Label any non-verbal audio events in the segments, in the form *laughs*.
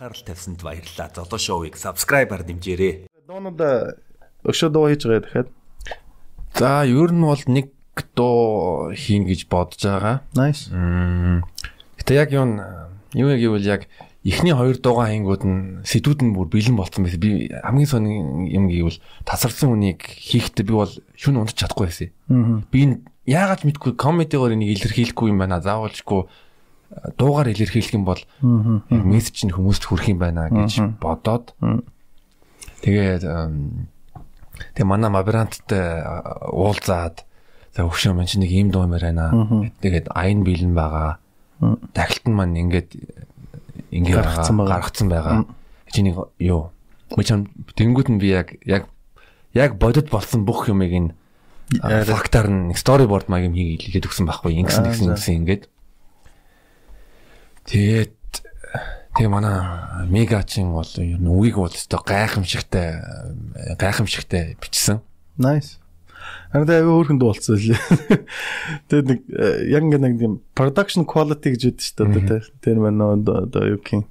анхаарал тавьсанд баярлалаа. Золоо шоуийг subscribe-аар дэмжээрэй. Дуунууд өшөө дуу хийж байгаа дахиад. За, ер нь бол нэг дуу хийн гэж бодож байгаа. Nice. Гэтэ яг юу юу гэвэл яг эхний хоёр дуугаа хийнгүүд нь сэдвүүд нь бүр бэлэн болсон байсан. Би хамгийн сонин юм гэвэл тасарсан үнийг хийхдээ би бол шүн унтаж чадахгүй байсан. Би энэ яагаад мэдгүй комедигоор энийг илэрхийлэхгүй юм байна. Заавалжгүй дуугаар илэрхийлэх юм бол мессеж нь хүмүүст хүрэх юм байна гэж бодоод. Тэгээд тэгээ манай мабранттай уулзаад за өгшөө мэн чи нэг ийм дуу юм байна. Тэгээд айн бэлэн байгаа. Тахилтан маань ингээд ингээд гаргацсан байгаа. Чи нэг юу мөчм тэнгууд нь би яг яг яг бодит болсон бүх юмыг ин фактаар нь storyboard маяг юм хийгээд өгсөн байхгүй ингэсэн тэгсэн ингэсэн ингээд тэгээд тэгээ манай мегачин бол ер нь үгийг бол өстой гайхамшигтай гайхамшигтай бичсэн. Nice. Харин тэгээ өөрхөн дуулсан лээ. Тэгээд нэг яг ингэ нэг тийм production quality гэж үүдэж шүү дээ. Тэр манай одоо юу гэх юм.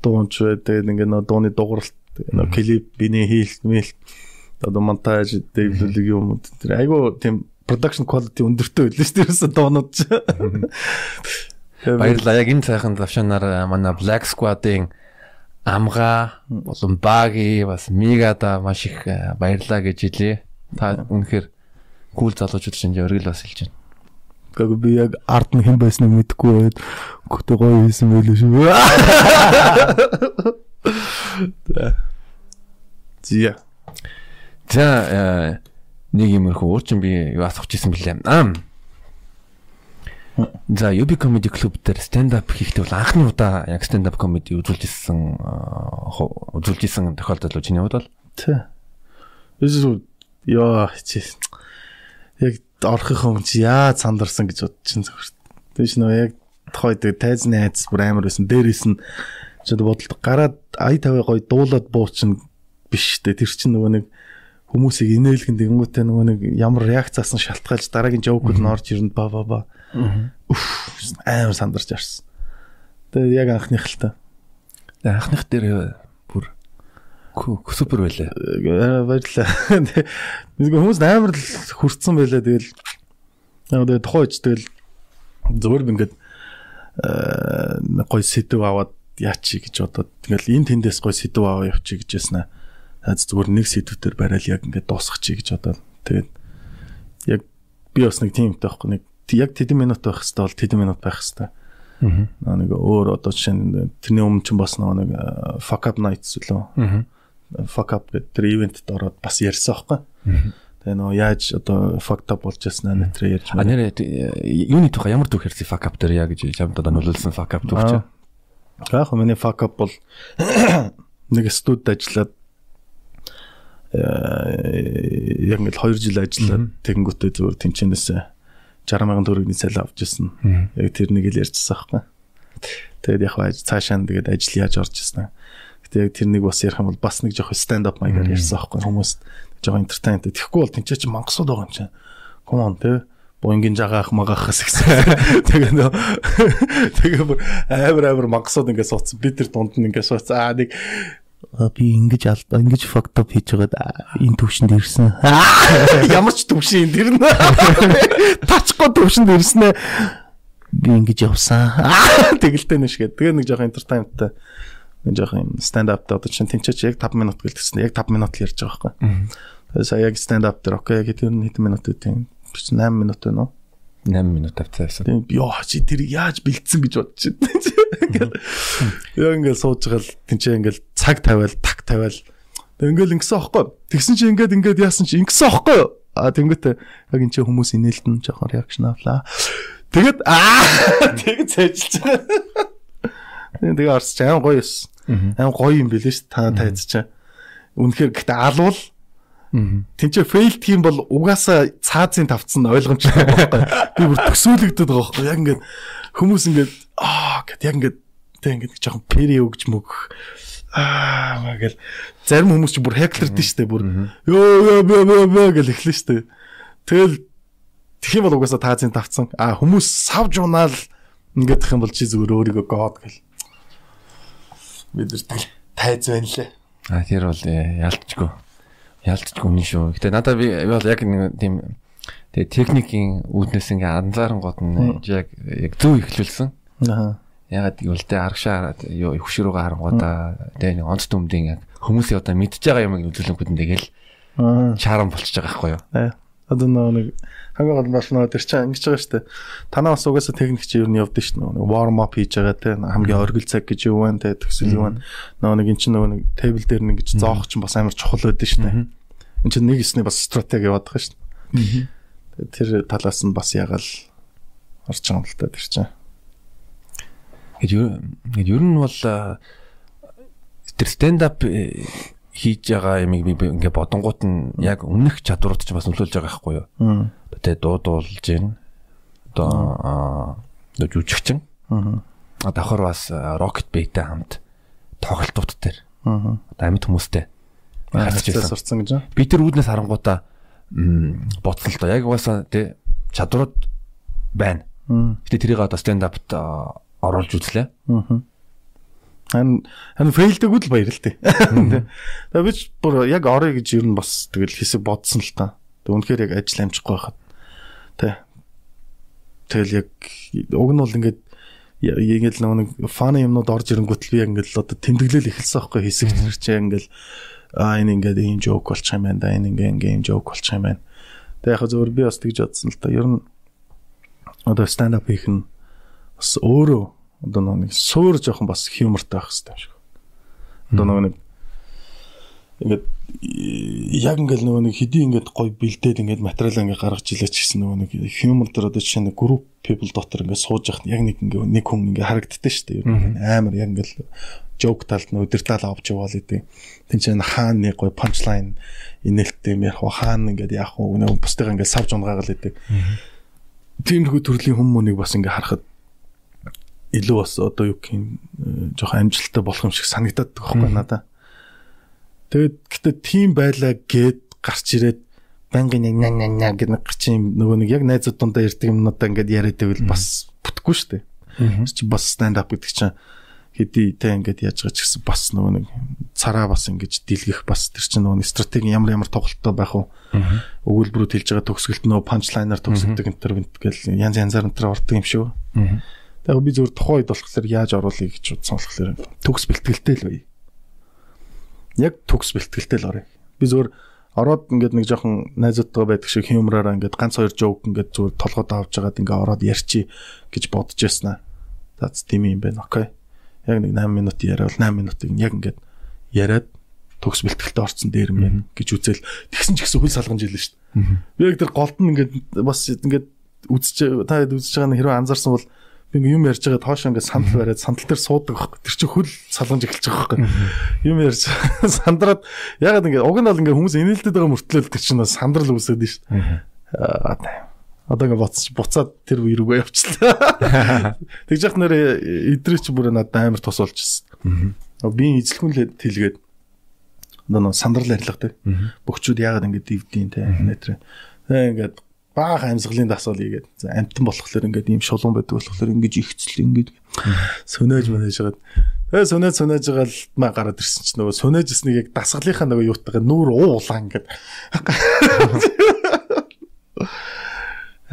Дуунч тэгээд ингэ нөө дууны дууралт нөө клип биний хийлт мэлт одоо монтаж дэвлэг юм тэр айгу тийм production quality өндөртэй байлээ шүү дээ. Дуунууд ч. Баярлалаа. Яг энэ цайхан завшаанаар манай Black Squad-ын амга болон баги бас мигада маш их баярлаа гэж хэлье. Та үнэхээр кул залуучууд шинж өргөл бас хэлж байна. Гэхдээ би яг ард нь хэн байсныг мэдэхгүй байгаад гүтээ гоё хийсэн байлээ шүү. *laughs* Зя. За нэг юмрхүү уучин би юу асуух гэсэн бэлээ. Аа За UB Comedy Club дээр stand up хийхдээ бол анхны удаа яг stand up comedy үзүүлж ирсэн үзүүлж ирсэн тохиолдол чиний хувьд бол тий. Эсвэл яа чи яг орхих юм чи яа сандарсан гэж бодчихсон зөвхөн. Тэгэж нөө яг тохойд тайз найз бүр амар байсан. Дээрээс нь чи бодолт гараад ая тавиа гой дуулаад буучин биш те тэр чинь нөгөө нэг хүмүүсийг инээлгэн дэнгүүтээ нөгөө нэг ямар реакц асан шалтгаалж дараагийн жоокуд нь орж ирнэ ба ба ба. Үф амар сандарч ярсан. Тэгээ яг анхных л та. Анхных дээр бүр супер байлаа. Баярлалаа. Нэг хүмүүс амар л хүрцэн байлаа тэгэл яг тухайн үеч тэгэл зөвөр би ингээд гой сэдв аваад яачи гэж бодоод тэгэл энэ тэндээс гой сэдв аваа явчих гэж яснаа зүгээр нэг сэдвээр барайл яг ингээд дуусгах чи гэж одоо тэгээд яг би бас нэг тийм таахгүй нэг яг тэдэн минут байх хэвээр бол тэдэн минут байх хэвээр. Аа нэг өөр одоо жишээ тэрний өмнө ч бас нэг fuck up nights үлээ fuck up гэдэг тэр ивентэд ороод бас ярьсан аахгүй. Тэгээ нөө яаж одоо fucked up болж яснаа нэтрээ ярьж байна. нэр юуны тухай ямар дүүх ярьсан fuck up дээр яа гэж чамд одоо нөлөөлсөн fuck up дүүх чи? Яг миний fuck up бол *coughs* нэг студид ажиллаад яг ингээл 2 жил ажиллаад тэгэнгүүтээ зүгээр тэнчэнээс 60 мянган төгрөгийн цалин авч ирсэн. Яг тэр нэг л ярьжсан байхгүй. Тэгээд яг хаа цаашаа тэгээд ажил яаж орж ирсэн. Гэтэ яг тэр нэг бас ярих юм бол бас нэг жоох stand up маягаар ярьсан байхгүй. Хүмүүс жоох entertainment. Тэгэхгүй бол тэнцээ чи мангасууд байгаа юм чинь. Come on тэ бонгийн жагаах магаахаас гэсэн. *laughs* Тэгээ нөө *laughs* тэгээ амар амар мангасууд ингээд суудсан. Би тэр дунд нь ингээд суудсан. Аа нэг би ингэж алдаа ингэж fucked up хийж байгаад энэ төвшөнд ирсэн. *laughs* Ямар ч төвшин тэр нь. Тачгүй төвшөнд ирсэн ээ. Би ингэж явсан. *laughs* Тэгэлтэй нэш гээд. Тэгээ нэг жоохон entertainmentтай нэг жоохон stand up дээр одоо чинь тэнцээч яг 5 минут гэлтсэн. Яг 5 минут л ярьж байгаа байхгүй. Тэгээ сая яг stand up дээр окей гэдэг нь хэдэн минут үү тийм 8 минут байна уу? 8 минут тавцаасан. Тийм ёо чи тэр яаж бэлдсэн гэж бодож байна. Яа ингээл сууж байгаа л тэнцээ ингээл цаг тавиал так тавиал ингээл ингэсэн аахгүй. Тэгсэн чи ингээд ингээд яасан чи ингэсэн аахгүй. А тэнгүүтээ яг энэ чи хүмүүс инээлтэн жоохон реакшн авлаа. Тэгээд аа *laughs* тэгээд цайжилж байгаа. Тэгээ орсч аим гоё юус. Аим гоё юм билээ ш та тайз чаа. Үнэхээр гэхдээ алвал Тинчээ фейлд тийм бол угаасаа цаазын тавцсан ойлгомжтой байхгүй. Би бүр төсөөлөгдөд байгаа байхгүй. Яг ингээд хүмүүс ингээд аа гэт яг ингээд тэг ингээд жоохон пери өгж мөгөх аа магээл зарим хүмүүс ч бүр хеклэрдэн штэ бүр ёо ёо ёо ёо гэл эхлэн штэ. Тэгэл тэгэх юм бол угаасаа таазын тавцсан. Аа хүмүүс савж унаал ингээд их юм бол чи зүгээр өөрийгөө гоод гэл. мэдэрдэг тайз байна лээ. А тэр бол э, Ялцчгүй үнэн шүү. Гэтэ надад би бол яг нэг тийм тэгээ техникийн үүднээс ингээ анзаарангууд нь яг яг зөв ихлүүлсэн. Аа. Ягаад гэвэл тэ аргашаа юу их хөшрөөгөө харангуудаа тэ нэг онц дүмдийн яг хүмүүсийн одоо мэдж байгаа юм үзүүлэнгүүд нь тэгэл Аа. чарам болчихж байгаа байхгүй юу? Э, Одоо нэг хамгийн гол бас нөгөө тэр чинь ингэж байгаа шүү дээ. Танаа бас угаасаа техник чи юу нь явдсан шүү дээ. Нөгөө warm up хийж байгаа те хамгийн оргил цаг гэж юу вэ те төсөл юу вэ. Нөгөө нэг эн чинь нөгөө нэг тейбл дээр нэг ингэж зоох чинь бас амар чухал байдаг шүү дээ. Эн чинь нэг эсний бас стратеги яваад байгаа шүү дээ. Тэр талаас нь бас ягаал орж байгаа юм л та тэр чинь. Гэт ер нь бол а, тэр stand up хийж байгаа юмыг би ингээ бодонгууд нь яг өмнөх чадварууд ч бас нөлөөлж байгаа байхгүй юу? Тэгээ дуудуулж гин. Одоо аа жүжигчин. Аа. Давхар бас Rocket Bay-тэй хамт тоглолтууд дээр Аа. одоо амьд хүмүүстэй харьцаж байсан. сурцсан гэж. Би тэр үүднээс харангуудаа м, боцсон л доо. Яг угаасаа тий чадварууд байна. Гэтэ тэрийг одоо stand up-т оруулж үзлээ. Аа. Хан хан фейлдэггүй л баяр л тээ. Тэгээ би ч бүр яг орё гэж ер нь бас тэгэл хэсэг бодсон л та. Тэг үнэхээр яг ажил амжихгүй байхад. Тэ. Тэгэл яг уг нь бол ингээд ингээд нэг фаны юмнууд орж ирэнгүүт л би ингээд л одоо тэмдэглэл эхэлсэн байхгүй хэсэг чи ингээд аа энэ ингээд ийм жоок болчих юм байна да энэ ингээд ингээд ийм жоок болчих юм байна. Тэг яг зөвөр би бас тэгж бодсон л та. Ер нь одоо stand up хийх нь бас өөрөө одоо нэг суур жоохон бас хьюмортай байх хэрэгтэй юм шиг. Одоо нөгөө нэг ингээд яг ингээл нөгөө нэг хэдий ингээд гой бэлдээд ингээд материал ингээд гаргаж илээч гэсэн нөгөө нэг хьюмор дээр одоо жишээ нь group people дотор ингээд сууж яхад яг нэг ингээд нэг хүн ингээд харагддаг шүү дээ. Амар яг ингээл joke талд нь удирдал авч яваал идэв. Тин чинь хаана нэг гой punchline инээлттэй ярих уу хаана ингээд яах уу нөгөө бусдыг ингээд савж унгаагаал идэв. Тиймэрхүү төрлийн хүмүүнийг бас ингээд харахад илүү бас одоо юу гэх юм э, жоохон амжилттай болох юм шиг санагдаад байгаа байхгүй надаа. Тэгээд гэтээ тийм байлаа гэд гарч ирээд бангийн яг нян нян нян гэдэг гарч юм нөгөө нэг яг найзууд дундаа ярьдаг юмнуудаа ингээд яриад байвал бас бүтэхгүй шүү дээ. Чи бас stand up гэдэг чинь хэдий тэ ингээд яаж байгаа ч гэсэн бас нөгөө нэг цараа бас ингэж дэлгэх бас тэр чинь нөгөө стратеги ямар ямар тоглолттой байх уу? Өгүүлбэрүүд хэлж байгаа төгсгөлт нөгөө панчлайнаар төгсгдөг энэ төр гэл янз янзаар энэ төр ордог юм шүү. Тэгээ би зөвхөн тухайн үед болохоор яаж оруулъя гэж бодсон болохоор төгс бэлтгэлтэй л бай. Яг төгс бэлтгэлтэй л орё. Би зөвхөн ороод ингээд нэг жоохон найзуудтайгаа байдаг шиг хьюмораараа ингээд ганц хоёр жоок ингээд зүгээр толгойд авч жагаад ингээд ороод ярьчи гэж бодож яснаа. That's тийм юм байна. Окей. Яг нэг 8 минут яриад 8 минутыг яг ингээд яриад төгс бэлтгэлтэй орцсон дээр юм байна гэж үзэл тэгсэн ч гэсэн хөл салгамж илэн шүү дээ. Би яг тэр голд нь ингээд бас ингээд үзэж та үзэж байгаа нь хэрвээ анзаарсан бол ингээ юм ярьж байгаа тоошоо ингээ сандал бариад сандал дээр суудаг байхгүй. Тэр чинь хөл салгамж эхэлж байгаа байхгүй. Юм ярьж *laughs* сандраад ягаад ингээ уг нь бол ингээ хүмүүс инээлдэд байгаа мөртлөө тэр чинь сандрал үүсээд шүү дээ. Одоо ингээ буцаж буцаад тэр үе рүүгээ явчихлаа. *laughs* Тэгж яхад нэр идрээ чи бүр надад амар тус болчихсон. Би эзлэхүн тэлгээд одоо сандрал арилгадаг. Бөхчүүд яагаад ингэ дивдийн те нэтрэ. Ингээд баах амьсгалын дасгал ийгээд за, амтан болохоор ингээд ийм шулуун байдаг болохоор ингэж ихцэл ингэж сөнөөж мөнөж жагаад тэгээ сөнөөж сөнөөж байгаа л маа гараад ирсэн чинь нөгөө сөнөөжснэг яг дасгалынхаа нөгөө юутайгаа нүүр уулаа ингээд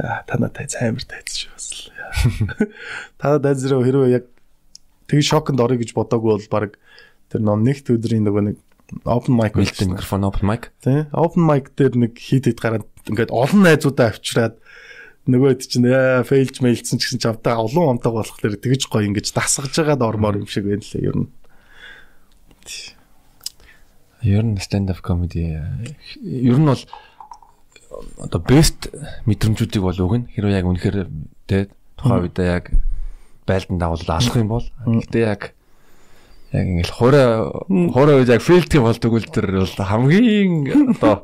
Аа танаа тай амар тайц шүү бас л. Та дайз руу хэрвээ яг тэг шоконд орё гэж бодоогүй бол баг тэр ном нэгт өдрийн нөгөө нэг open mic байсан. микрофон open mic. Тий. Open mic дээр нэг хит хит гараад ингээд олон найзуудаа авчираад нөгөөд чинь яа фейлж мэйлцсэн ч гэсэн ч автаа олон амтаг болохоор тэгж гоё ингэж дасгаж байгаад ормоор юм шиг байна лээ ер нь. Ер нь stand up comedy э, ер нь бол одоо best мэдрэмжүүдийг бол өгнө. Хэрвээ яг үнэхээр тэ тухайн үедээ яг байлдан дагуул алах юм бол гэтээ яг яг ингээл хураа хураа үед яг фейлт юм бол тэгвэл тэр бол хамгийн одоо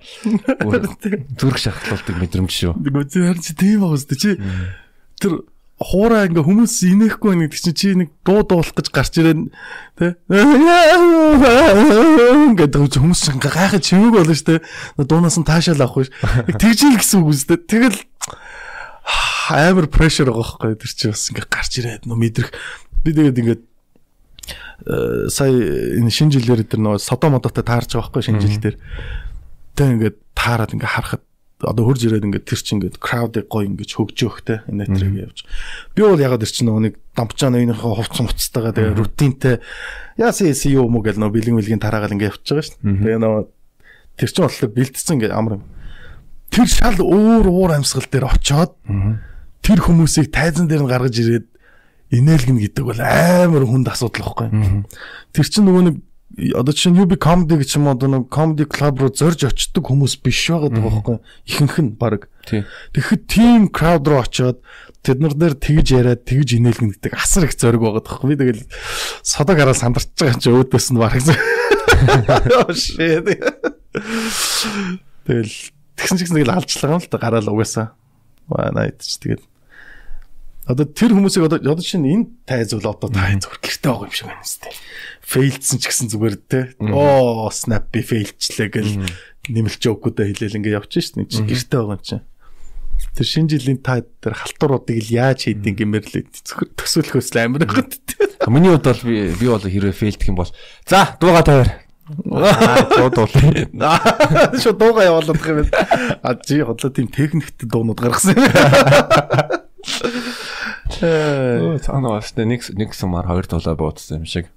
зүрх шахалтуулдаг мэдрэмж шүү. Чи харин чи тийм байгаа үстэй. Чи тэр хуураа ингээ хүмүүс инехгүй нэг чинь чи нэг дуу дуулах гэж гарч ирэн тэ? ингээд хүмүүс чинь гайхаж чимэг болно шүү дээ дуунаас нь таашаал авахгүй ш тэгжил гэсэн үг үстэй тэгэл амар прешэр байгаа байхгүй тэр чи бас ингээ гарч ирээд нөө мэдрэх. Би тэгээд ингээд сая энэ шинэ жилээр тэр нөгөө содо модотой таарч байгаа байхгүй шинэ жил дээр. Тэг ингээд таарад ингээд харахад одоо хурж ирээд ингээд тэр чинь ингээд crowd-ыг гой ингээд хөгжөөх те энэ нэтрийг явж. Би бол ягаад тэр чинь нөгөө нэг дампчаа нөөнийхөө хувц муцтайгаа тэгээ рутинтэй яасан юм уу гэл нөгөө бэлэн бэлгийн тараагаал ингээд явж байгаа шүү дээ. Тэгээ нөгөө тэр чинь болохоор бэлдсэн ингээд амар юм. Тэр шал өөр уур амьсгал дээр очоод тэр хүмүүсийг тайзан дээр нь гаргаж ирээд инээлгэн гэдэг бол амар хүнд асуудал واخгүй. Тэр чинь нөгөө нэг одоо чинь UB comedy гэж юм одоо нэг comedy club руу зорж очдог хүмүүс биш байгаад байгаа байхгүй ихэнх нь баг. Тэгэхэд team crowd руу очиод тэд нар дээр тэгж яриад тэгж инээлгэн гэдэг асар их зориг байгаа байхгүй. Би тэгэл содог хараа сандарч байгаа чи өөдөөс нь барах. *laughs* Тэгэл тэгсэн ч гэсэн тэгэл алжлаа юм л да гараал угаасаа. Ваа найт ч тэгэл одоо тэр хүмүүсийг одоо одоо чинь энэ тайз бол одоо та зүгээр гэрте байгаа юм шиг байна сте. Фейлдсэн ч гэсэн зүгээр те. Оо snap би фейлчлээ гэл нэмэлт жоокуудаа хэлээл ингээ явчих шин чи гэрте байгаа юм чинь. Тэр шинэ жилийн та тэр халтуруудыг л яаж хийдин гэмээр л зөвхөн төсөөлөхөөс л амар байгаад. Миний хувьд бол би би бол хэрвээ фейлдэх юм бол за дууга тавиар. Аа дуу дуу. *laughs* Шо дууга явуулах юм байна. А чи хотлоо тийм техникт дуунууд гаргасан. *laughs* Цаанаас нэг нэг сумаар хоёр дуулаа буудсан юм шиг.